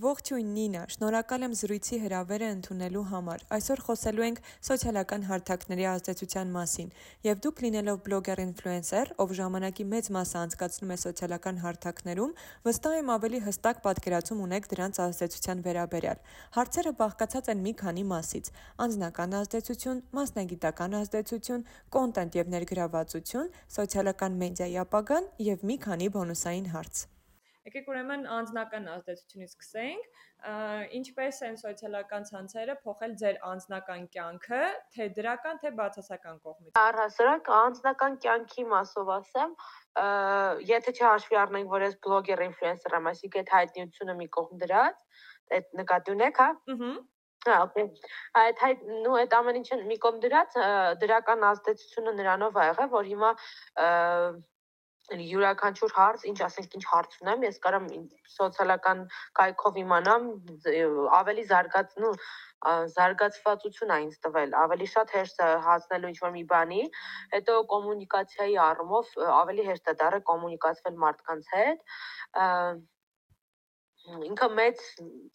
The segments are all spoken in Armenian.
Ողջույն Նինա, շնորհակալ եմ զրույցի հրավերը ընդունելու համար։ Այսօր խոսելու ենք սոցիալական հարթակների ազդեցության մասին, եւ դուք լինելով բլոգեր ինֆլուենսեր, ով ժամանակի մեծ մասը անցկացնում է սոցիալական հարթակներում, վստահ եմ ավելի հստակ պատկերացում ունեք դրանց ազդեցության վերաբերյալ։ Հարցերը բաղկացած են մի քանի մասից՝ անձնական ազդեցություն, մասնագիտական ազդեցություն, կոնտենտ եւ ներգրավվածություն, սոցիալական մեդիայի ապագան եւ մի քանի բոնուսային հարց։ Եկեք ուրեմն անձնական ազդեցությունից սկսենք։ Ինչպես են սոցիալական ցանցերը փոխել ձեր անձնական կյանքը, թե դրական, թե բացասական կողմից։ Առհասարակ անձնական կյանքի մասով ասեմ, եթե չհաշվի առնենք, որ ես բլոգեր ինֆլուենսեր եմ, այսինքն այդ հայտնիությունը մի կողմ դրած, այդ նկատի ունեք, հա։ Ահա Հա, Այդ այդ նու այդ ամեն ինչը մի կողմ դրած դրական ազդեցությունը նրանով ա եղել, որ հիմա յուրաքանչյուր հարց, ինչ ասենք, ինչ հարց ունեմ, ես կարամ սոցիալական կայքով իմանամ ավելի զարգացնու զարգացվածություն է ինձ տվել, ավելի շատ հեշտ հասնելու ինչ-որ մի բանի, հետո կոմունիկացիայի առումով ավելի հեշտ է դառը կոմունիկացվել մարդկանց հետ ինքը մեծ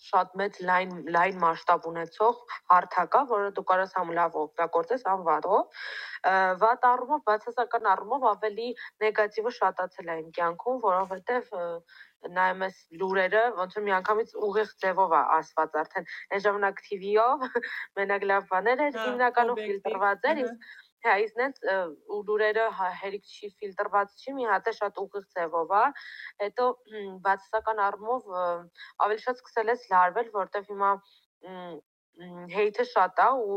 շատ մեծ լայն լայն մասշտաբ ունեցող հարթակ է, որը դու կարաս համ լավ օգտագործես, համ վատով։ Վատ առումով, բացասական առումով ավելի նեգատիվը շատացել է իմ կյանքում, որովհետև նայում ես լուրերը, ոնց որ միանգամից ուղիղ ձևով է ասված արդեն։ Այն ժամանակ TV-ով մենակ լավ բաներ էր, հա, հիմնականում ֆիլտրված էր, իսկ Հա, իսկ նենց ու լուրերը հա, հերիք չի ֆիլտրված չի, մի հատ է շատ ուղիղ ձևով է։ Հետո բացասական առումով ավելի շատ սկսել ես լարվել, որտեվ հիմա հեյթը շատ է ու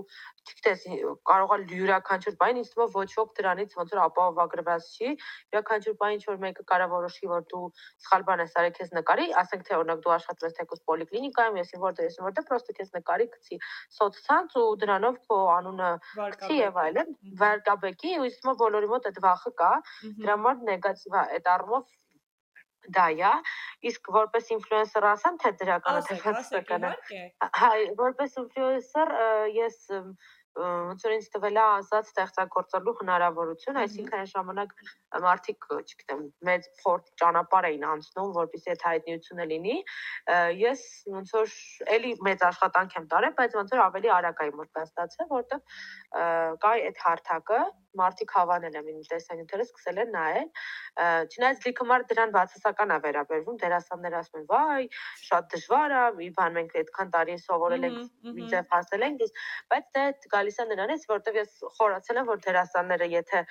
չգիտես կարող է յուրաքանչյուր բան ինձ թվում ոչ ոք դրանից ոնց որ ապահովագրված չի յուրաքանչյուր բան ինչ որ մեկը կարող որոշի որ դու սխալ բան ես արել քեզ նկարի ասենք թե օրինակ դու աշխատում ես թեկուզ պոլիկլինիկայում ես որտեղ ես որտեղ պրոստը քեզ նկարի գցի սոցցանց ու դրանով քո անունը գցի եւ այլն վարկաբեկի ու ինձ թվում բոլորի մոտ այդ վախը կա դրա համար նեգատիվ է այդ առումով դա է իսկ որպես ինֆլուենսեր ասեմ թե դրականը թե ֆեյսբուքը հա որպես ինֆլուենսեր ես ոնց որ ինձ տվել է ազատ ստեղծագործելու հնարավորություն, այսինքն այն ժամանակ մարդիկ, չգիտեմ, մեծ ֆորտ ճանապարհ էին անցնում, որպեսզի այդ հայտնիությունը լինի։ Ես ոնց որ էլի մեծ աշխատանք եմ տարել, բայց ոնց որ ավելի արագ եմ ստացել, որտեղ կա այդ հարթակը, մարդիկ հավանել են իմ տեսանյութերը, սկսել են նայել։ Չնայած լիքը մարդ դրան բացասական է վերաբերվում, դերասանները ասում են՝ «Վայ, շատ դժվար է, մի բան մենք այդքան տարի սովորել ենք, միջև հասել ենք», բայց դա գալիս է նրանից, որտեվ ես խորացել եմ, որ դերասանները եթե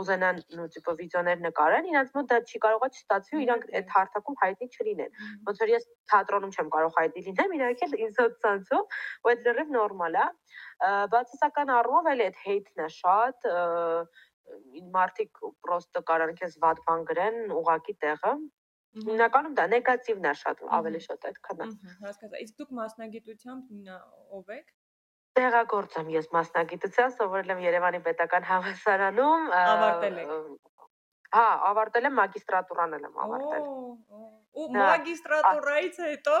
ուզենան նո տիպը վիդեոներ նկարեն, իրancs մոտ դա չի կարողա չստացվի, իրանք այդ հարթակում հայտնի չլինեն։ Ոնց որ ես թատրոնում չեմ կարող հայտնի լինեմ, իրանք էլ ինձ սոցցանցում, ու այդ լրիվ նորմալ է։ Բացասական առումով էլ այդ հեյթն է շատ մարդիկ պրոստը կարան քեզ վատ բան գրեն ուղակի տեղը Հիմնականում դա նեգատիվն է շատ ավելի շատ այդքան է։ Հասկացա։ Իսկ դուք մասնագիտությամբ ով եք։ Տեղագործ եմ ես մասնագիտության, սովորել եմ Երևանի պետական համալսարանում։ Ավարտել եք։ Հա, ավարտել եմ մագիստրատուրան եմ ավարտել։ Ու մագիստրատուրայից հետո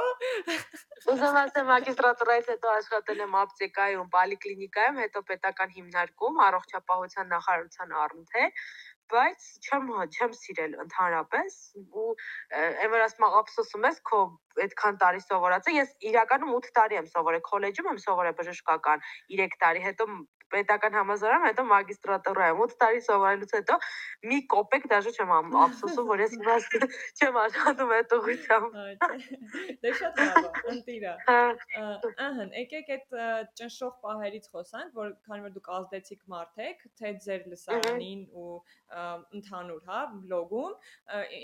Ուզում ասեմ մագիստրատուրայից հետո աշխատել եմ ապտեկայում, պոլիկլինիկայում, հետո պետական հիմնարկում, առողջապահության նախարարության առընթեր բայց չեմ չեմ սիրել ընդհանրապես ու այն որ ասում ափսոսում ես քո այդքան տարի սովորածը ես իրականում 8 տարի եմ սովորել քոլեջում եմ սովորել բժշկական 3 տարի հետո պետական համալսարանում, հետո մագիստրատուրայում 8 տարի սովորելուց հետո մի կոպեկ դաժե չեմ ափսոսում, որ ես հիմա չեմ աշխատում այդ ուղղությամբ։ Դե շատ լավ ընտիրա։ հա։ Ահա, եկեք այդ ճնշող պահերից խոսանք, որ քանի որ դուք ազդեցիկ մարդ եք, թե ձեր լսարանին ու ընդհանուր, հա, բլոգում,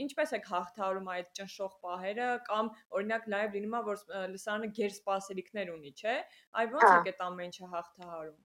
ինչպես եք հաղթահարում այդ ճնշող պահերը կամ օրինակ լայվ լինում է որ լսարանը գեր սպասելիքներ ունի, չէ՞։ Այ ո՞նց եք այդ ամեն ինչը հաղթահարում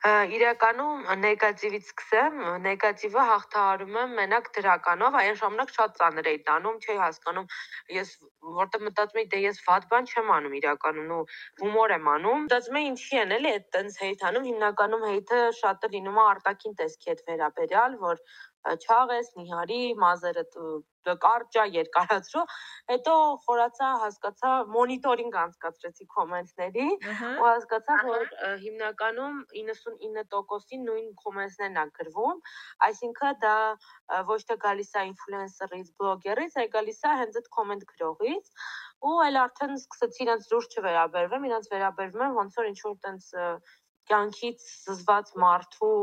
իրականում նեգատիվից սկսեմ, նեգատիվը հաղթահարում եմ մենակ դրականով, այն ժամանակ շատ ծանր էի տանում, չէի հասկանում, ես որտեղ մտածում էի, դե ես վատ բան չեմ անում իրականում ու հումոր եմ անում։ Մտածում էի ինչի են էլի այդ տենց հեյթ անում, հիմնականում հեյթը շատը լինում է արտաքին տեսքի հետ վերաբերյալ, որ չաղ ես, նիհարի, մազերդ կարճա, երկարացրու, հետո խորացա, հասկացա, մոնիտորինգ անցկացրեցի կոմենտների ու հասկացա, որ հիմնականում 99%-ին նույն կոմենտներն են գրվում, այսինքն դա ոչ թե գալիս է ինֆլուենսերից, բլոգերից, այլ գալիս է հենց այդ կոմենտ գրողից ու այլ արդեն սկսեցի իրենց դուրս չվերաբերվեմ, իրենց վերաբերվում եմ ոնց որ ինչ որ տենց կյանքից զզված մարդու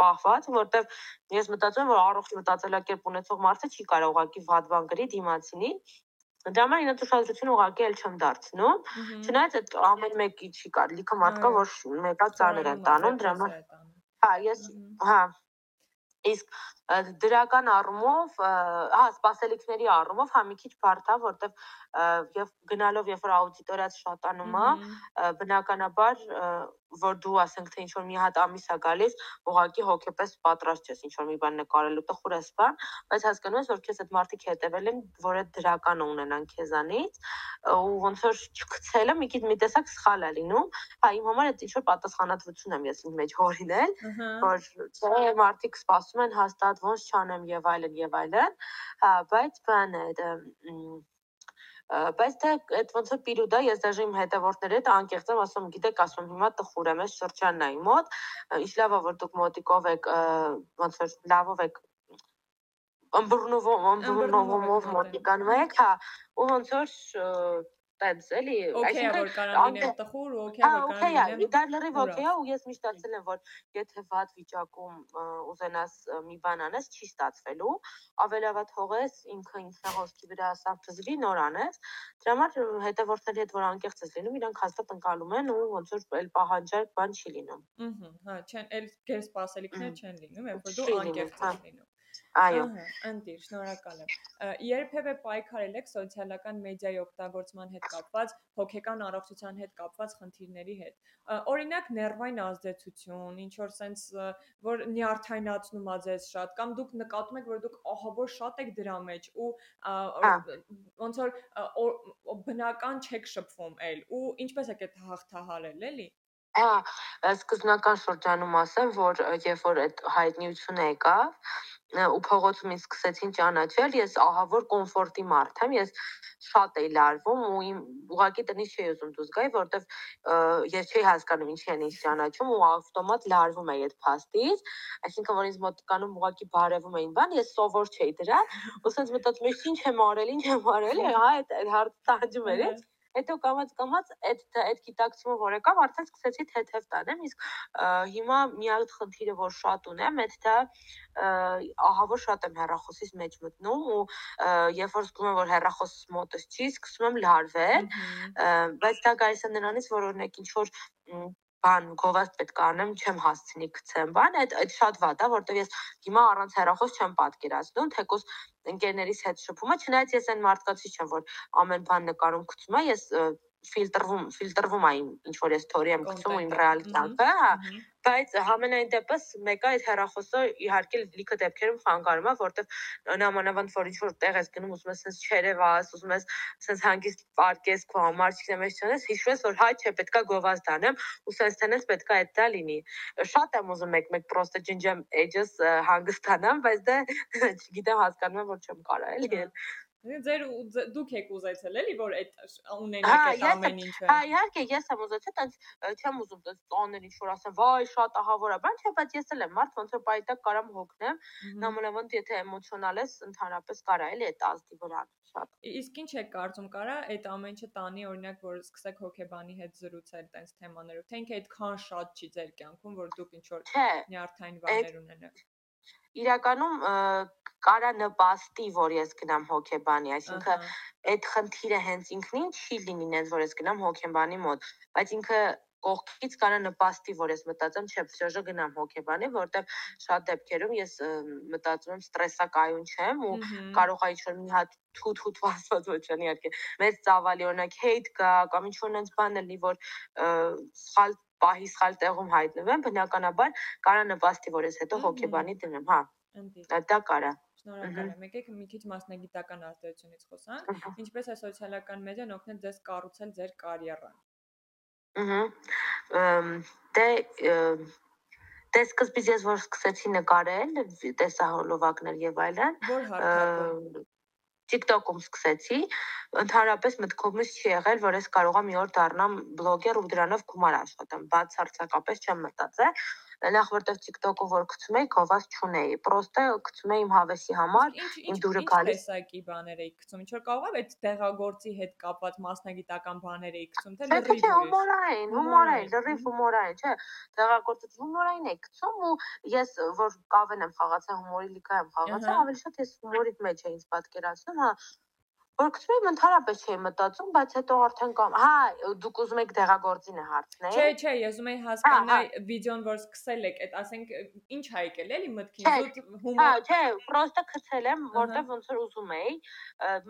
պահված, որտեվ ես մտածում եմ, որ առողջ մտածելակերպ ունեցող մարդը չի կարող ուղակի վատ բան գրի դիմացինին, Դրա համար ինձ ուշադրություն ուղղակի էլ չեմ դարձնում։ Չնայած այդ ամեն մեկի չի կար, լիքը մարդ կա, որ մեկա ծանր են տանում, դրա համար Հա, ես հա Իսկ դրական առումով, հա, սպասելիքների առումով հա մի քիչ բարդ է, որտեվ եւ գնալով երբ որ աուդիտորիաց շատանում է, բնականաբար որ դու ասենք թե ինչ որ մի հատ ամիս է գալիս, ուղղակի հոգեպես պատրաստ ես ինչ որ մի բան նկարելու, տխուր ես բան, բայց հասկանում ես որ քեզ այդ մարդիկ հետևել են, որ այդ դրականը ունենան քեզանից, ու ոնց որ չգցելը մի քիչ մի տեսակ սխալ է լինում։ Հա, իմ համար այդ ինչ որ պատասխանատվություն եմ ես իմ մեջ հորինել, որ չէ, մարդիկ սպասում են հաստատ ոնց չանեմ եւ այլն եւ այլն։ Հա, բայց բան է, բայց դե այդ ոնց որ պիրուդ է, ես դաժե իմ հետևորդների հետ անկեղծ եմ ասում, գիտեք, ասում հիմա տխուր եմ, այս շրջանն իմ մոտ, ինչ լավ է որ դուք մոտիկով եք, ոնց որ լավով եք ըմբռնովով, ըմբռնովով մոտիկանում եք, հա, ու ոնց որ տենց էլի այսինքն որ կարան լինեն տխուր ու օքեյ որ կարան լինեն դա լրիվ օքեյ է ու ես միշտ ասել եմ որ եթե վատ վիճակում ուզենաս մի բան անես չի ստացվելու ավելավա թողես ինքը ինքնահոսքի վրա ասավ ծզվի նոր անես դրա համար հետևորդների հետ որ անկեղծ ես լինում իրանք հաստատ ընկալում են ու ոնց որ էլ պահանջարկ բան չի լինում ըհը հա չեն էլ գեր սպասելիքներ չեն լինում երբ որ դու անկեղծ ես լինում Այո։ Ընտիր, շնորհակալ եմ։ Երբևէ պայքարել եք սոցիալական մեդիայի օգտագործման հետ կապված, հոգեկան առողջության հետ կապված խնդիրների հետ։ Օրինակ, ներվային ազդեցություն, ինչ որ sense, որ նյարդայնացնում ա ձեզ շատ, կամ դուք նկատում եք, որ դուք ահավոր շատ եք դրա մեջ ու ոնց որ բնական չեք շփվում էլ ու ինչպես եք այդ հաղթահարել, էլի։ Հա, սկզբնական շրջանում ասեմ, որ երբ որ այդ հայտնիությունը եկավ, ու փողոցում ինձ սկսեցին ճանաչել, ես ահավոր կոմֆորտի մարդ եմ, ես շատ էի լարվում ու իմ ուղակի տնից չէի ուզում դուրս գայի, որովհետև ես չէի հասկանում ինչի են ինձ ճանաչում ու ավտոմատ լարվում էի այդ փաստից, այսինքն որ ինձ մոտկանում ուղակի բարևում էին բան, ես սովոր չէի դրա, ու ասենց մտածում էի, ինչ եմ արել, ինչ եմ արել, հա, այդ հարց տանջում էր, Հետո կամած կամած այդ այդ գիտակցումը որ եկավ, արդեն սկսեցի թեթև տանեմ, իսկ հիմա մի հատ խնդիրը որ շատ ունեմ, այդ դա ահավոր շատ եմ հեռախոսից մեջ մտնում ու երբ որ զգում եմ որ հեռախոսս մոտս չի, սկսում եմ լարվել, բայց դա գալիս է նրանից, որ օրինակ ինչ որ բան գովաստ պետք է անեմ, չեմ հասցնի գցեմ բան, այդ այդ շատ վատ է, որտեղ ես հիմա առանց հեռախոս չեմ պատկերացնում, թեկուզ ընկերներիս հետ շփումը, չնայած ես այն մարդկացի չեմ, որ ամեն բան նկարում գցում եմ, ես ֆիլտրվում ֆիլտրվում է ինչ որ ես թորի եմ գցում իմ ռեալ կյանքը, հա, բայց համենայն դեպս մեկը այդ հեռախոսը իհարկե լիքը դեպքերում խանգարում է, որտեվ նամանավանդ որ ինչ որ տեղ ես գնում, ուզում ես sense չերևաս, ուզում ես sense հանգիստ պարկես քո համար, չգիտեմ, ես չանես, հիշում ես որ հայ չէ, պետքա գովազ դանեմ, ու sense տենես պետքա այդ դա լինի։ Շատ եմ ուզում մեկ-մեկ պրոստը ջնջեմ edges հանգստանամ, բայց դե չգիտեմ հասկանում եմ որ չեմ կարա էլի։ Ձեր դուք եք ուզեցել էլի որ այդ ունենաք այդ ամեն ինչը։ Հա, իհարկե, ես եմ ուզեցել, տենց չեմ ուզում տենց տաներ ինչ որ ասեմ, վայ, շատ ահավոր է, բան չէ, բայց ես էլ եմ մարդ, ոնց որ պայտակ կարամ հոգնեմ, նամանավանդ եթե էմոցիոնալ ես, ընդհանրապես կարա էլի այդ ազդի վրա շատ։ Իսկ ինչ եք կարծում, կարա այդ ամեն ինչը տանի օրինակ, որ սկսեք հոգեբանի հետ զրուցել տենց թեմաներով, թե ինքը այդքան շատ չի ձեր կյանքում, որ դուք ինչ որ նյարդային բաներ ունենաք իրականում կարա նպաստի, որ ես գնամ հոկեբանի, այսինքն այդ խնդիրը հենց ինքնին չի լինի նենց, որ ես գնամ հոկեբանի մոտ, բայց ինքը կողքից կարա նպաստի, որ ես մտածեմ, չէ, վсё գնամ հոկեբանի, որտեվ շատ դեպքերում ես մտածում եմ ստրեսակայուն չեմ ու կարող է ինչ-որ մի հատ թութ-թութ վասված ոչ չանի իհարկե։ Մեծ ծավալի օրինակ հեյթ կա կամ ինչ-որ նենց բան լինի, որ սխալ պահի սխալ տեղում հայտնվեմ, բնականաբար կարա նպաստի, որ ես հետո հոկեբանի դնեմ, հա։ Դա կարա։ Շնորհակալ եմ։ Եկեք մի քիչ մասնագիտական արտադրությունից խոսանք։ Ինչպես է սոցիալական մեդիան օգնել ձեզ կառուցել ձեր կարիերան։ Ահա։ Դե Դե սկզբից ես որ սկսեցի նկարել, տեսահոլովակներ եւ այլն։ Որ հարթակում TikTok-ում սկսեցի, ընդհանրապես մտքումս չի եղել, որ ես կարողամ մի օր դառնամ բլոգեր ու դրանով գումար աշխատեմ։ Բացարձակապես չեմ մտածել։ նախ որտեղ TikTok-ը որ գցում էի, գովազ չունեի։ Պրոստը գցում էի իմ հավեսի համար, իմ դուրը գալիս։ Ինչ տեսակի բաներ էի գցում։ Ինչ որ կարող է այդ դեղագործի հետ կապված մասնագիտական բաներ էի գցում, թե լրիվ։ Չէ, հումորային, հումորային, լրիվ հումորային, չէ։ Դեղագործը հումորային էի գցում ու ես որ կավեն եմ խաղացել, հումորի լիգա եմ խաղացել, ավելի շատ ես հումորի մեջ էի ինձ պատկերացնում, հա Որ գցում եմ ընդհանրապես չէի մտածում, բայց հետո արդեն կամ հա դուք ուզում եք դեղագործին է հարցնել։ Չէ, չէ, ես ուզում եի հասկանալ հա, հա։ վիդեոն, որ սկսել եք, այդ ասենք ինչ ա եկել էլի մտքին, դու հումոր։ Հա, չէ, պրոստը գցել եմ, որտեվ ոնց որ ուզում էի,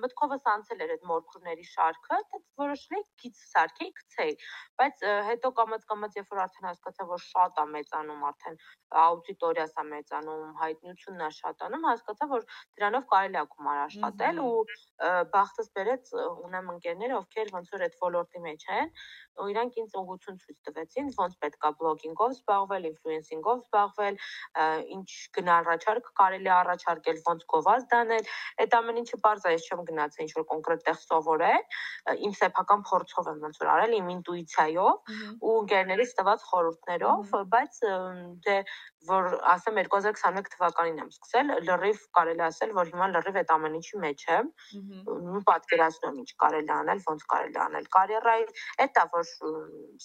մտքովս անցել էր այդ մորքուրների շարքը, դա որոշել էի գիծ սարքեի, գցեի, բայց հետո կամած կամած երբ որ արդեն հասկացա, որ շատ է մեծանում արդեն աուդիտորիաս է մեծանում, հայտնությունն է շատանում, հասկացա, որ դրանով կարելի է գումար աշխատել ու բախտս բերեց ունեմ ընկերներ, ովքեր ոնց որ այդ ոլորտի մեջ են, ու իրանք ինձ ուղղություն ցույց տվեցին, ոնց պետք է բլոգինգով զբաղվել, ինֆլուենսինգով զբաղվել, ինչ գնահառաչարկ կարելի առաջարկել, ոնց գովազ դանել։ Այդ ամեն ինչը բարձ է, ես չեմ գնացել ինչ որ կոնկրետ տեղ սովորել, իմ սեփական փորձով եմ ոնց որ արել, իմ ինտուիցիայով ու ընկերներից տված խորհուրդներով, բայց դե որ ասեմ 2021 թվականին եմ սկսել, լրիվ կարելի ասել, որ հիմա լրիվ այդ ամեն ինչի մեջ եմ։ պատկերացնում ինչ կարելի անել, ոնց կարելի անել։ Կարիերայի էտա որ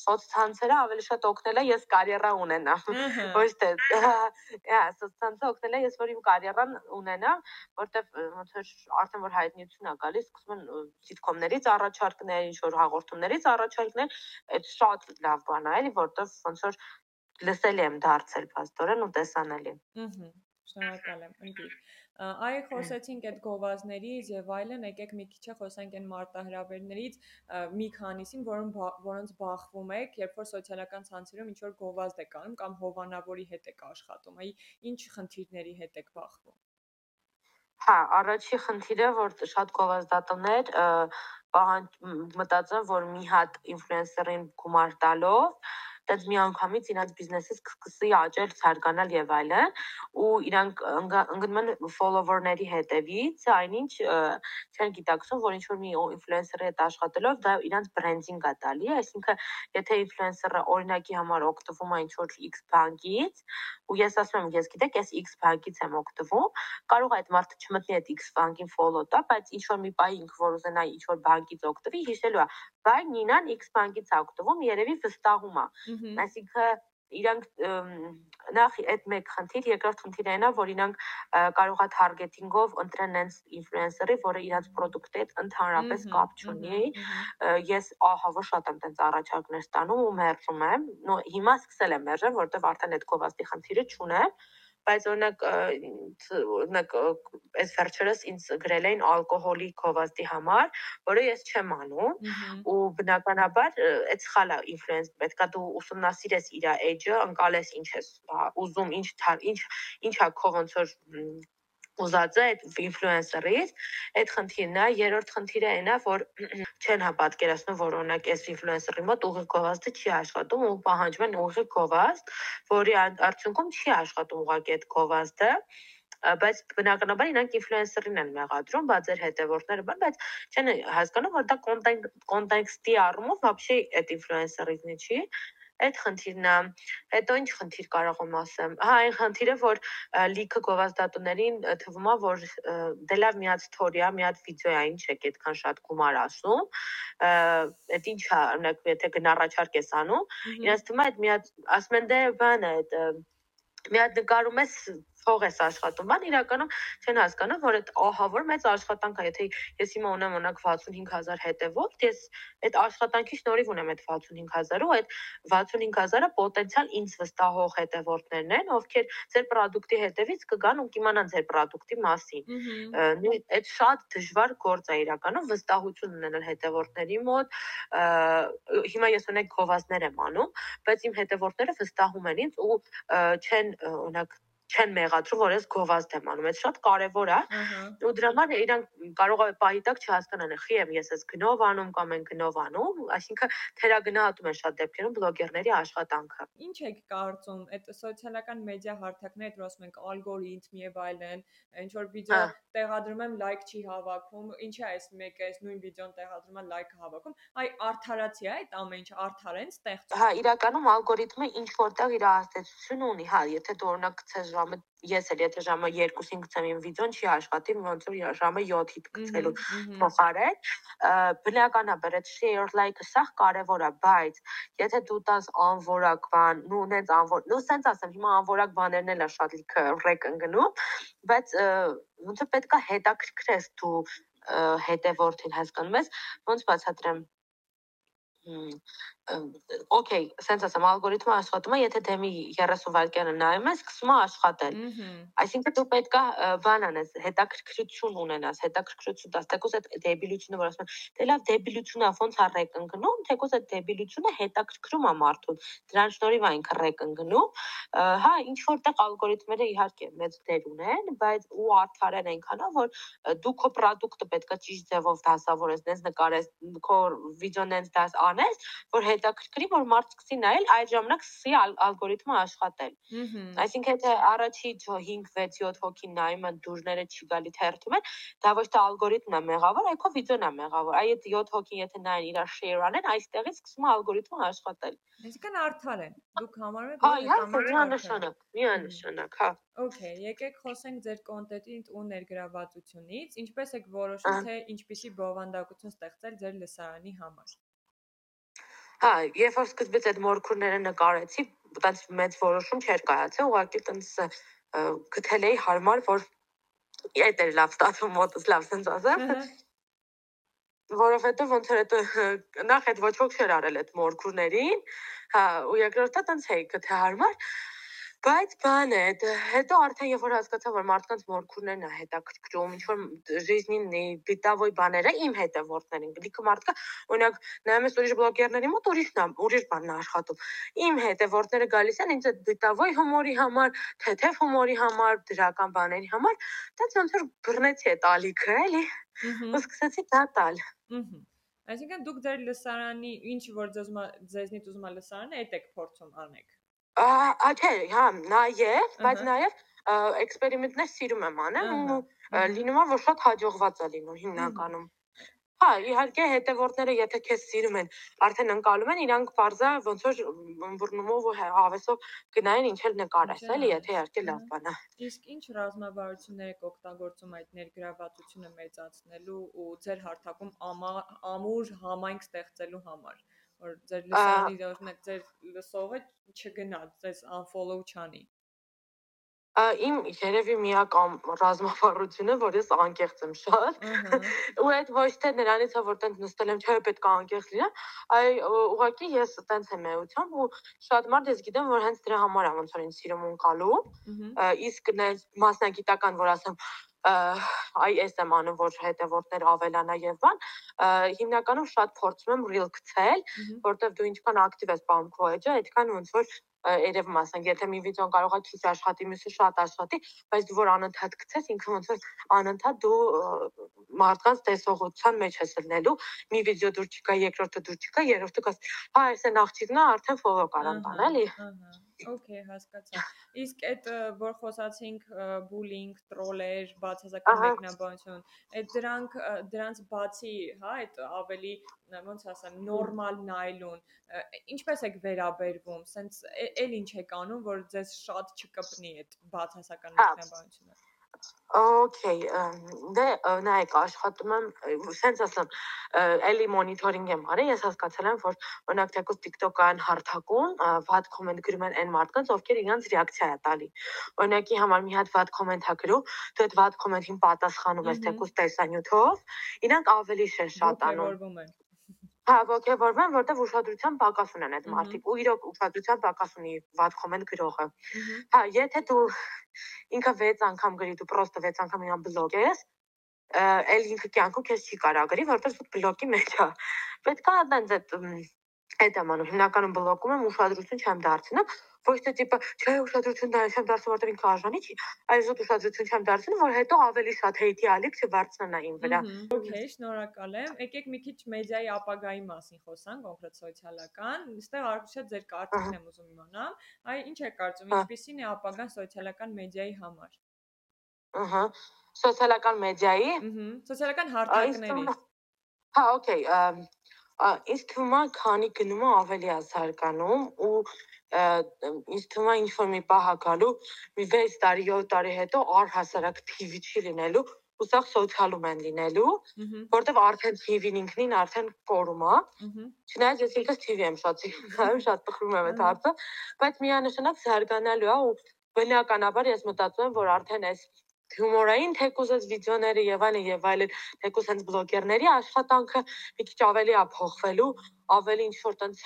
սոցցանցերը ավելի շատ օգնել է ես կարիերա ունենամ։ Ոչ թե հա, սոցցանցը օգնել է ես որ իմ կարիերան ունենամ, որտեվ ոնց որ արդեն որ հայտնիություն է գալիս, սկսում են սիտկոմներից առաջարկներ, ինչ որ հաղորդումներից առաջարկներ, այդ շատ լավ բան է, էլի, որտեվ ոնց որ լսելի եմ դարձել փաստորեն ու տեսանելի։ Ահա, շնորհակալ եմ, ընկի։ Այ խոսեցինք այդ գովազներից եւ այլն, եկեք մի քիչ խոսենք այն մարտահրավերներից մի քանիսին, որոն որոնց բախվում եք, երբ որ սոցիալական ցանցերում ինչ որ գովազդ եք անում կամ հովանավորի հետ եք աշխատում, այ ինչ խնդիրների հետ եք բախվում։ Հա, առաջի խնդիրը, որ շատ գովազդատներ պահանջ մտածում, որ մի հատ ինֆլուենսերին գումար տալով այդպես միանգամից իրաց բիզնեսը սկսի աճել, զարգանալ եւ այլն, ու իրանք ընկնում են follower-ների հետևից, այնինչ չեն գիտակցում, որ ինչ որ մի ինֆլուենսերի հետ աշխատելով դա իրանց բրենդինգ է տալի, այսինքն եթե ինֆլուենսերը օրինակի համար օգտվում է ինչ որ X բանկից, ու ես ասում եմ, ես գիտեք, ես X բանկից եմ օգտվում, կարող է այդ մարդը չմտնի այդ X բանկին follow տա, բայց ինչ որ մի բայ ինքը որ ուզենա ինչ որ բանկից օգտվի, հիշելու է, բայ Նինան X բանկից է օգտվում, երևի վստահում է։ Այսինքն իրանք նախ այդ մեկ խնդիր, երկրորդ խնդիրը այնա, որ իրանք կարող է targeting-ով ընտրեն այնց ինֆլուենսերի, որը իրանց product-ի հետ ընդհանրապես կապ չունի։ Ես ահա որ շատ եմ տենց առաջարկներ ստանում ու մերժում եմ։ Նո հիմա սկսել եմ մերժել, որովհետև արդեն այդ կովաստի խնդիրը չունեմ բայց օրինակ օրինակ այս վերջերս ինձ գրել էին ալկոհոլի գովազդի համար, որը ես չեմ անում ու բնականաբար այդ սխալա ինֆլուենս պետքա դու ուսումնասիրես իր էջը, անցալես ինչ ես ուզում, ինչ ինչ ինչա քո ոնց որ ուզած է այդ ինֆլուենսերից, այդ խնդիրն է, երրորդ խնդիրը այն է, որ չեն հա պատկերացնում, որ օրինակ այս ինֆլուենսերի մոտ ուղի գովազդը չի աշխատում ու պահանջում են ուղի գովազդ, որի արդյունքում չի աշխատում ուղղակի այդ գովազդը բայց բնականաբար իրանք ինֆլուենսերին են մեղադրում, բա ձեր հետևորդները բան, բայց չեն հասկանում, որ դա կոնտեքստի առումով բաբշե այդ ինֆլուենսերին չի, Այդ խնդիրն է։ Հետո ինչ խնդիր կարող եմ ասեմ։ Հա, այն խնդիրը, որ լիքը գովազդատուներին թվում է, որ դե լավ մի հատ story-ա, մի հատ վիդեո է, ինչ եք այդքան շատ գումար ասում։ Այդ ինչ է, օրինակ, եթե գնառաչարկ ես անում, իրենց թվում է այդ մի հատ ասում են դե բան է, այդ մի հատ նկարում ես փող ես աշխատում, բան իրականում չեն հասկանում, որ այդ ահա որ մեծ աշխատանք է, եթե ես հիմա ունեմ օրինակ 65000 հետևող, ես այդ աշխատանքի շնորհիվ ունեմ այդ 65000 ու այդ 65000-ը պոտենցիալ ինձ վստահող հետևորդներն են, ովքեր ձեր product-ի հետևից կգան ու կիմանան ձեր product-ի մասին։ Նույն այդ շատ դժվար գործ է իրականում վստահություն ունենալ հետևորդների մոտ։ Հիմա ես ունենք գովազդներ եմ անում, բայց իմ հետևորդները վստահում են ինձ ու չեն օրինակ չեն մեղադրում, որ ես գովազդ եմ անում։ Այդ շատ կարևոր է։ Ու դրա համար իրանք կարող է պահի տակ չհասկանան, խի եմ ես ես գնով անում կամ են գնով անում, այսինքն թերագնահատում են շատ դեպքերում բլոգերների աշխատանքը։ Ինչ եք կարծում, այդ սոցիալական մեդիա հարթակները, որ ասում ենք ալգորիթմ եւ այլն, ինչ որ վիդեո տեղադրում եմ, լայք չի հավաքում, ինչի է այս մեկը, այս նույն վիդեոն տեղադրում եմ, լայքը հավաքում, այ արդարացի է այդ ամեն ինչ, արդար են ստեղծում։ Հա, իրականում ալգորիթմը ինչ որտեղ իր ազդեցություն ունի, հա, եթե դու օրինակ գցես ժամը ես էլ եթե ժամը 2-ին գցեմ իմ վիդեոն չի աշխատի ոնց որ ժամը 7-ի գցելու փոխարեն բնականաբար այդ share like-ը սա կարևոր է բայց եթե դու տաս անորակ բան նու նենց անոր նու սենց ասեմ հիմա անորակ բաներն էլ է շատ լիքը ռեկ ընկնում բայց ոնց է պետքա հետաքրքրես դու հետևորդին հասկանում ես ոնց բացատրեմ օքեյ, սենց ասեմ, ալգորիթմը աշխատում է, եթե դեմի 30 վայրկյանը նայում ես, սկսում է աշխատել։ Այսինքն դու պետքա բան անես, հետաքրքրություն ունենաս, հետաքրքրություն տաս, թեկուզ այդ դեբիլությունը, որ ասում են, դե լավ դեբիլությունն է, ոնց է ռեկ ընկնում, թեկուզ այդ դեբիլությունը հետաքրքրում է մարդուն։ Դրան շնորհիվ է ինքը ռեկ ընկնում։ Հա, ինչ որտեղ ալգորիթմերը իհարկե մեծ դեր ունեն, բայց ու արդար են այնքանով, որ դու քո product-ը պետքա ճիշտ ձևով դասավորես, նենց նկարես, քո վիդեոն նենց դաս անես, որ հետաքրքրի, որ մարդ սկսի նայել, այդ ժամանակ սկսի ալգորիթմը աշխատել։ Այսինքն եթե առաջի 5, 6, 7 հոգի նայում են դուրները չի գալի թերթում են, դա ոչ թե ալգորիթմն է մեղավոր, այլ քո վիդեոն է մեղավոր։ Այ այդ 7 հոգին եթե նայեն իրար share անեն, այստեղից սկսում է ալգորիթմը աշխատել։ Այսինքն արդար են։ Դուք համարում եք որ դա միանշանակ, միանշանակ, հա։ Okay, եկեք խոսենք ձեր կոնտենտից ու ներգրավվածությունից, ինչպես եք որոշում թե ինչպիսի բովանդակություն ստեղծել ձեր լսարանի համար։ Հա, երբ որ սկզբից այդ մորքուրները նկարեցի, տենց մեծ որոշում չէր կայացել, ուղղակի տենց գտել էի հարմար, որ այդ էր լավ ստացվում մոտս լավ sense ասեմ որովհետեւ ոնց էր այդ նախ այդ ոչ ոք չէր արել այդ մորքուրներին, հա, ու երկրորդը տենց էի գտե հարմար, Բայց բան է, դե հետո արդեն երբ որ հասկացա, որ մարդկանց մորքուրներն է հետաքրքրում, ինչ որ ժիզնին բիտավոյ բաները իմ հետևորդներին, գլիկը մարդկա, օրինակ, նայում ես ուրիշ բլոգերների մոտ ուրիշն է, ուրիշ բանն է աշխատում։ Իմ հետևորդները գալիս են ինձ այդ բիտավոյ հումորի համար, թեթև հումորի համար, դրական բաների համար, դա ոնց որ բռնեցի այդ ալիքը, էլի։ Ու սկսեցի դա տալ։ Ահա Այսինքն դուք ձեր լսարանի ինչ որ ձեզ ձեզնից ուզում է լսարանը, այդ եք փորձում անեք։ Ահա, չէ, հա, նաև, բայց նաև էքսպերիմենտներ սիրում եմ անել ու լինում է որ շատ հաջողված է լինում հիմնականում։ Հա, իհարկե հետևորդները եթե քեզ սիրում են, արդեն ընկալում են, իրանք բարձա ոնց որ ըմբռնումով ու հա, հավեսով գնային ինչ էլ նկարես, էլի, եթե իհարկե լավ բան է։ Իսկ ինչ ռազմավարություններ եք օգտագործում այդ ներգրավվածությունը մեծացնելու ու ձեր հարթակում ամուր համայնք ստեղծելու համար որ ձեր լսարանի օրինակ ձեր լսողը չգնա, ձեզ unfollow չանի։ Իմ երևի միակ ռազմավարությունը, որ ես անկեղծ եմ շատ։ Ու այդ ոչ թե նրանից է, որ տենց նստել եմ, չէ, պետք է անկեղծ լինեմ, այ ուղղակի ես տենց եմ էությամբ ու շատ մարդ ես գիտեմ, որ հենց դրա համար է ոնց որ ինձ սիրում ունկալու։ Իսկ մասնագիտական, որ ասեմ, այ ես եմ անում, որ հետևորդներ ավելանա եւ բան, հիմնականում շատ փորձում եմ reel գցել, որտեվ դու ինչքան ակտիվ ես պահում քո էջը, այդքան ոնց որ երևում ասենք, եթե մի վիդեոն կարող է քիչ աշխատի, մյուսը շատ աշխատի, բայց դու որ անընդհատ գցես, ինքը ոնց որ անընդհատ դու մարդկանց տեսողության մեջ ես լնելու, մի վիդեո դուր չկա, երկրորդը դուր չկա, երրորդը կաս, հա, այս են աղջիկն է, արդեն ֆոլո կարան տան, էլի։ Okay, հասկացա։ Իսկ այդ որ խոսացինք բուլինգ, տրոլեր, բացասական մեկնաբանություն, այդ դրանք դրանց բացի, հա, այդ ավելի ոնց ասեմ, նորմալ նայլուն, ինչպես եք վերաբերվում, սենց էլ ինչ եք անում, որ ձեզ շատ չկպնի այդ բացասական մեկնաբանությունը։ Okay, դե նայեք, աշխատում եմ, սենց ասեմ, էլի մոնիթորինգ եմ արել, ես հասկացել եմ, որ օրինակ թեկուզ TikTok-ային հարթակում վատ կոմենտ գրում են այն մարդկանց, ովքեր իրենց ռեակցիա է տալի։ Օրինակի համար մի հատ վատ կոմենտ ա գրում, դու այդ վատ կոմենտին պատասխանում ես թեկուզ տեսանյութով, իրանք ավելի շեն շատ անում։ Հա, ոգևորվում են, որտեվ ուշադրության պակաս ունեն այդ մարդիկ ու իրոք ուշադրության պակաս ունի վատ կոմենտ գրողը։ Հա, եթե դու ինքը 6 անգամ գրի, դու պրոստը 6 անգամ իրան բլոկ ես, էլ ինքը կյանքում քեզ չի կարա գրի, որտեվ դու բլոկի մեջ ես։ Պետք է այդպես այդ այդ անում, հիմնականում բլոկում եմ, ուշադրություն չեմ դարձնում, ոչ թե տիպը չէ ուշադրություն դա չեմ դարձնում որտեղ ինքը արժանի չի այլ զուտ ուշադրություն չեմ դարձնում որ հետո ավելի շատ հեյթի ալիք չբարձրանա իմ վրա Okay շնորհակալ եմ եկեք մի քիչ մեդիայի ապագայի մասին խոսանք կոնկրետ սոցիալական այստեղ արքուշա ձեր կարծիքն եմ ուզում իմանամ այ ինչ է կարծում ինչպեսին է ապագան սոցիալական մեդիայի համար ըհը սոցիալական մեդիայի ըհը սոցիալական հարթակների հա օքեյ թվում է քանի գնումը ավելի է զարգանում ու ինձ թվում է ինչ որ մի պահ գալու մի 6 տարի 7 տարի հետո առհասարակ TV չի լինելու ու սա սոցիալում են լինելու, որտեվ արդեն TV-ն ինքնին արդեն կորում է։ Չնայած ես ինքս TV եմ շատ սիրում, շատ տխրում եմ այդ հարցը, բայց միանշանակ զարգանալու է ու բնականաբար ես մտածում եմ, որ արդեն այս հումորային թեկուզ այս վիդեոները եւ այլն եւ այլն թեկուզ հենց բլոգերների աշխատանքը մի քիչ ավելի է փոխվելու, ավելի ինչ որ տենց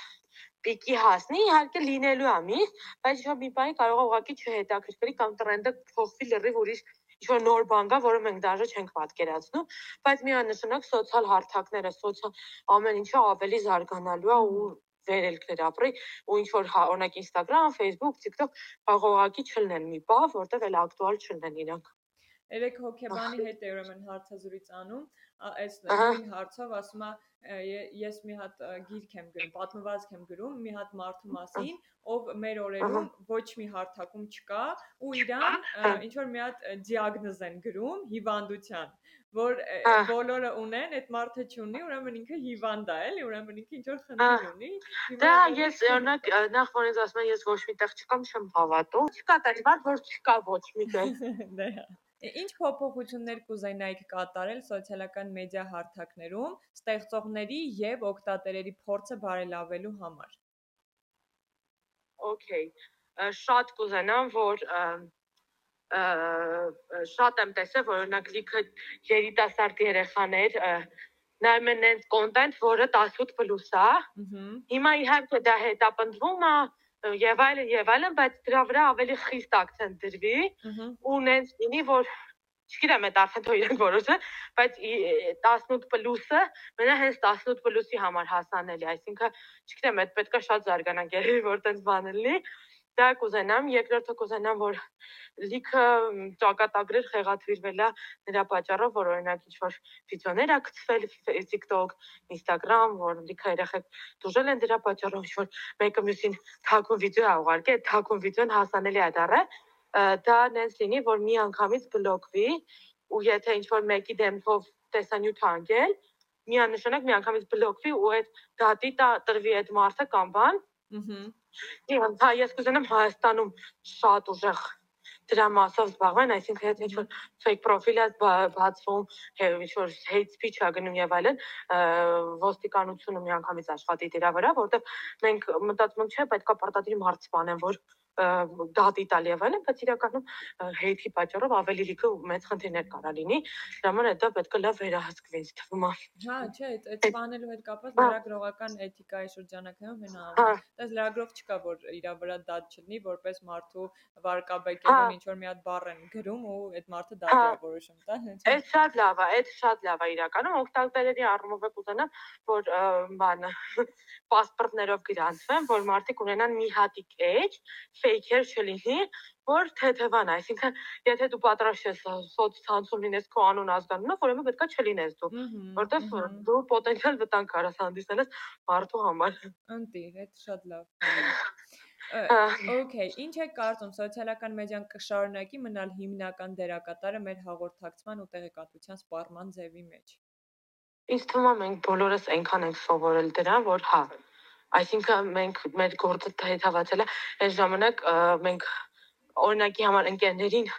պիկի հասնի, իհարկե լինելու է միշտ, բայց ինչ-որ մի բանի կարող է ուղղակի չհետաքրքրի կամ տրենդը փոխվի լրիվ ուրիշ ինչ-որ նոր բան կա, որը մենք դաժե չենք պատկերացնում, բայց միանշանակ սոցիալ հարթակները, սոցիալ ամեն ինչը ավելի զարգանալու է ու վերելքներ ապրի ու ինչ որ հա, օրինակ Instagram, Facebook, TikTok կարող ուղղակի չլինեն մի բավ, որտեղ էլ ակտուալ չլինեն իրանք։ Երեք հոկեբանի հետ է ուրեմն հարցազրույց անում, այս նույն հարցով ասում է ես մի հատ գիրք եմ գրում, պատմվածք եմ գրում մի հատ մարդու մասին, ով մեր օրերում ոչ մի հարթակում չկա ու իրան ինչ որ մի հատ դիագնոզ են գրում հիվանդության որ բոլորը ունեն, այդ մարդը չունի, ուրեմն ինքը հիվանդ է, էլի, ուրեմն ինքը ինչ որ խնդիր ունի։ Դա ես օրինակ նախ որ ես ասում եմ ես ոչ միտեղ չկամ, չեմ հավատում։ Չկա տես բան, որ չկա ոչ միտեղ։ Դա Ինչ փոփոխություններ կուզենայիք կատարել սոցիալական մեդիա հարթակներում ստեղծողների եւ օգտատերերի փորձը բարելավելու համար։ Okay, շատ կուզենամ, որ շատ եմ տեսել, որ օրինակ լիքը երիտասարդ երեխաներ նայում են այնց կոնտենտ, որը 18+ է։ Հիմա իհարկե դա հետապնդվում է, եւ այլն եւ այլն, բայց դրա վրա ավելի խիստ ակցենտ դրվի ու նենց լինի, որ չգիտեմ, այդ արդեն թող իրենք որոշեն, բայց 18 պլյուսը մենա հենց 18 պլյուսի համար հասանելի, այսինքն չգիտեմ, այդ պետքա շատ զարգանանք, որ տենց բան լինի, դա կուզենամ, երկրորդը կուզենամ, որ լիքը ճակատագրեր խեղաթվիրվելա նրա պատճառով, որ օրինակ ինչ-որ վիդեոներ ա գցվել TikTok, Instagram, որ լիքը երեխեք դուժել են դրա պատճառով, ինչ-որ մեկը մյուսին թակուն վիդեո ա ուղարկել, թակուն վիդեոն հասանելի է դառը, դա նենց լինի, որ մի անգամից բլոկվի ու եթե ինչ-որ մեկի դեմքով տեսանյութ անգել, միանշանակ մի անգամից բլոկվի ու այդ դատի տրվի այդ մարդը կամ բան, Իհան, հա, ես կուզենամ Հայաստանում շատ ուժեղ դրա մասով զբաղվեն, այսինքն եթե ինչ-որ fake profile-ը բացվում, ինչ-որ hate speech-ը գնում եւ այլն, ոստիկանությունը միանգամից աշխատի դրա վրա, որովհետեւ մենք մտածում չէ, պետքա պարտադիր մարդ սպանեն, որ դատի տալ եւ այլն, բայց իրականում հեյթի պատճառով ավելի լիքը մեծ խնդիրներ կարա լինի։ Դրա համար դա պետք է լավ վերահսկվի, թվում է։ Հա, չէ, այդ սպանելու հետ կապված լրագրողական էթիկայի շրջանակներում հենա անում։ Դες լրագրող չկա, որ իր վրա դատ չլինի, որպես մարդու վարկաբեկելուն ինչ որ մի հատ բառ են գրում ու այդ մարդը դատի է որոշում, հենց։ Այդ շատ լավ է, այդ շատ լավ է իրականում օգտատերերի առումով է կուզենամ, որ բանը պասպորտներով գրանցվեն, որ մարդիկ ունենան մի հատիկ էջ, ֆեյքեր չլինի, որ թեթևան, այսինքն եթե դու պատրաստ ես սոցցանցում լինես քո անուն ազգանունով, ուրեմն պետքա չլինես դու, որտեղ դու պոտենցիալ վտանգ կարաս հանդիսանես մարդու համար։ Ընտիր, այդ շատ լավ։ Okay, ինչ է կարծում սոցիալական մեդիան կշարունակի մնալ հիմնական դերակատարը մեր հաղորդակցման ու տեղեկատվության սպառման ձևի մեջ։ Ինձ թվում է մենք բոլորս այնքան ենք սովորել դրան, որ հա, այսինքն մենք մեր գործը հետավացել է այս ժամանակ մենք օրինակի համար ընկերներին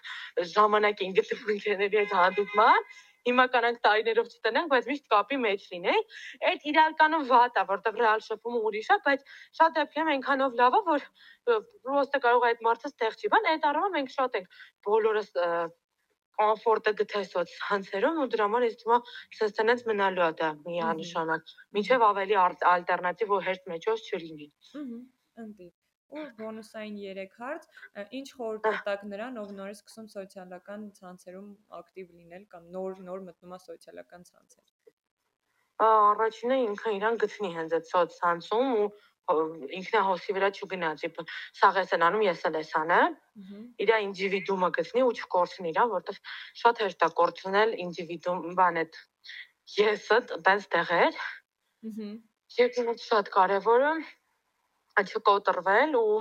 ժամանակ են գտնում ընկերների հետ հանդիպման հիմա կանանք տարիներով չտնենք, բայց միշտ կապի մեջ լինենք։ Այդ իրականում վատ է, որտեղ ռեալ շփումը ուրիշ է, բայց շատ դեպքերում այնքանով լավ է, որ պրոստը կարող է այդ մարդը ստեղ չի բան, այդ առումով մենք շատ ենք բոլորս կոմֆորտը գտել սոցցանցերում ու դրա համար թվում է սենց տենց մնալու է դա միանշանակ։ Մինչև ավելի ալտերնատիվ ու հերթ մեջոց չլինի։ Ընտի ու բոնուսային 3 հարց, ինչ խորհուրդ տակ նրան, ով նոր է սկսում սոցիալական ցանցերում ակտիվ լինել կամ նոր նոր մտնում է սոցիալական ցանցեր։ Առաջինը ինքը իրան գտնի հենց այդ սոցցանցում ու ինքնահոսի վրա չգնաց, իբ սաղ ես են անում, ես էլ ես անեմ։ Իրա ինդիվիդուումը գտնի ու չկորցնի իրան, որտեղ շատ հեշտ է կորցնել ինդիվիդուում բան այդ եսը տենց տեղեր։ Երկրորդ շատ կարևորը չկոտրվել ու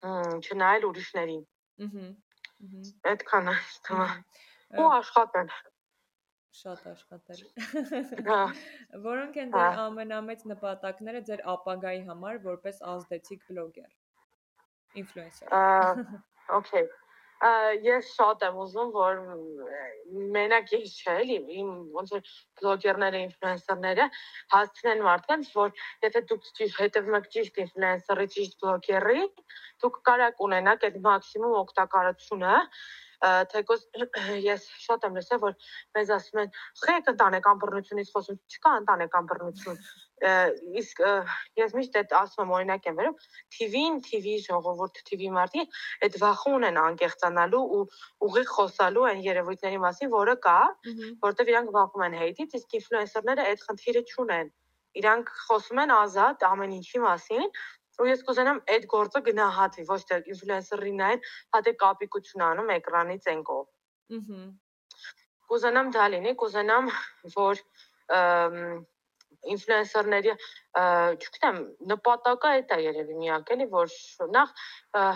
չնայել ուրիշներին։ Ահա։ Այդքան է թվում։ Ու աշխատել շատ աշխատել։ Հա։ Որոնք են ձեր հա։ ամենամեծ նպատակները ձեր ապագայի համար որպես ազդեցիկ բլոգեր։ Ինֆլուենսեր։ Okay ես շատ եմ ուզում որ մենակ ես չէ էլի իմ ոնց որ բլոգերները ինֆլուենսերները հասցնեն մարդկանց որ եթե դուք հետևում եք ճիշտ ինֆլուենսերի ճիշտ բլոգերի դուք կարաք ունենաք այդ մաքսիմում օգտակարությունը թեկոս ես շատ եմ լսել որ մեզ ասում են խեք ընտանեկան բռնությունից խոսում չկա ընտանեկան բռնություն իսկ ես միշտ այդ ասում եմ օրինակ եմ վերում TV-ին TV ժողովուրդ TV մարդի այդ վախը ունեն անկեղծանալու ու ուղիղ խոսալու այն երևույթների մասին որը կա որտեվ իրանք վախում են հեյթից իսկ ինֆլուենսերները այդ խնդիրը չունեն իրանք խոսում են ազատ ամեն ինչի մասին ու ես կուզենամ այդ գործը գնահատվի, ոչ թե ինֆլուենսերի նայեն, հատե կապիկություն անում էկրանից ենկով։ Ահա։ Կուզենամ դա լինի, կուզենամ որ ինֆլուենսերների չգիտեմ նպատակը այդ է երևի միակ էլի որ նախ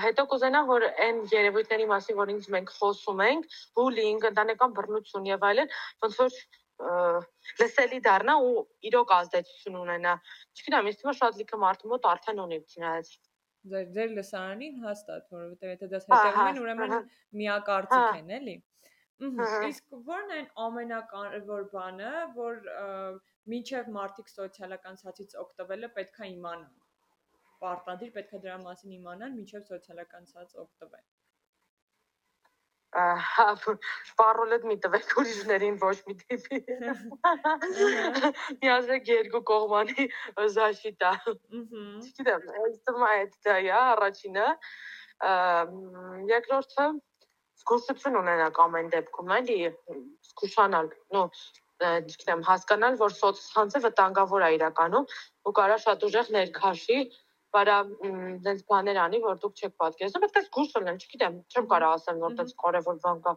հետո կուզենամ որ այն երևույթների մասին որ ինձ մենք խոսում ենք բուլինգ ընտանեկան բռնություն եւ այլն ոնց որ լսելի դառնա ու իրոք ազդեցություն ունենա։ Չգիտեմ, ինձ թվում է շատ լիքը մարդու մոտ արդեն ունի չնայած ձեր ձեր լսարանին հաստատ, որովհետև եթե դες հետևում են, ուրեմն միակարծիք են, էլի։ Իսկ ո՞րն են ամենակարևոր բանը, որ մինչև մարդիկ սոցիալական ցածից օգտվելը պետքա իմանան։ Պարտադիր պետքա դրա մասին իմանան մինչև սոցիալական ցած օգտվեն պարոլետ մի տվեք ուրիշներին ոչ մի տիպի։ Միաժամանակ երկու կողմանի զաշիտա։ Չգիտեմ, այս թվում է դա է առաջինը։ Երկրորդը զգուշություն ունենակ ամեն դեպքում, էլի, զգուշանալ, նո չգիտեմ, հասկանալ, որ սոցցանցը վտանգավոր է իրականում ու կարա շատ ուժեղ ներքաշի բարա դենց բաներ անի, որ դուք չեք պատկերացնում, այդպես գուրս ունեմ, չգիտեմ, չեմ կարող ասեմ, որ դենց կարևոր բան կա։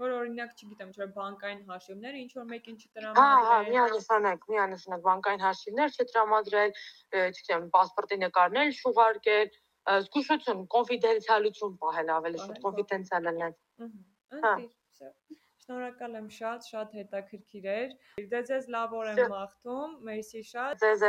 Որ օրինակ, չգիտեմ, չէ, բանկային հաշիվները ինչ որ մեկին չտրամադրել։ հա, հա, միանշանակ, միանշանակ բանկային հաշիվներ չտրամադրել, չգիտեմ, паспортի նկարներ շուղարկել, զգուշություն, կոնֆիդենցիալություն պահել ավելի շուտ հա, կոնֆիդենցիալ լինել։ Հա։, հա։ Շնորհակալ եմ շատ, շատ հետաքրքիր էր։ Դե ձեզ լավ օր եմ մաղթում։ Մերսի շատ։ Ձեզ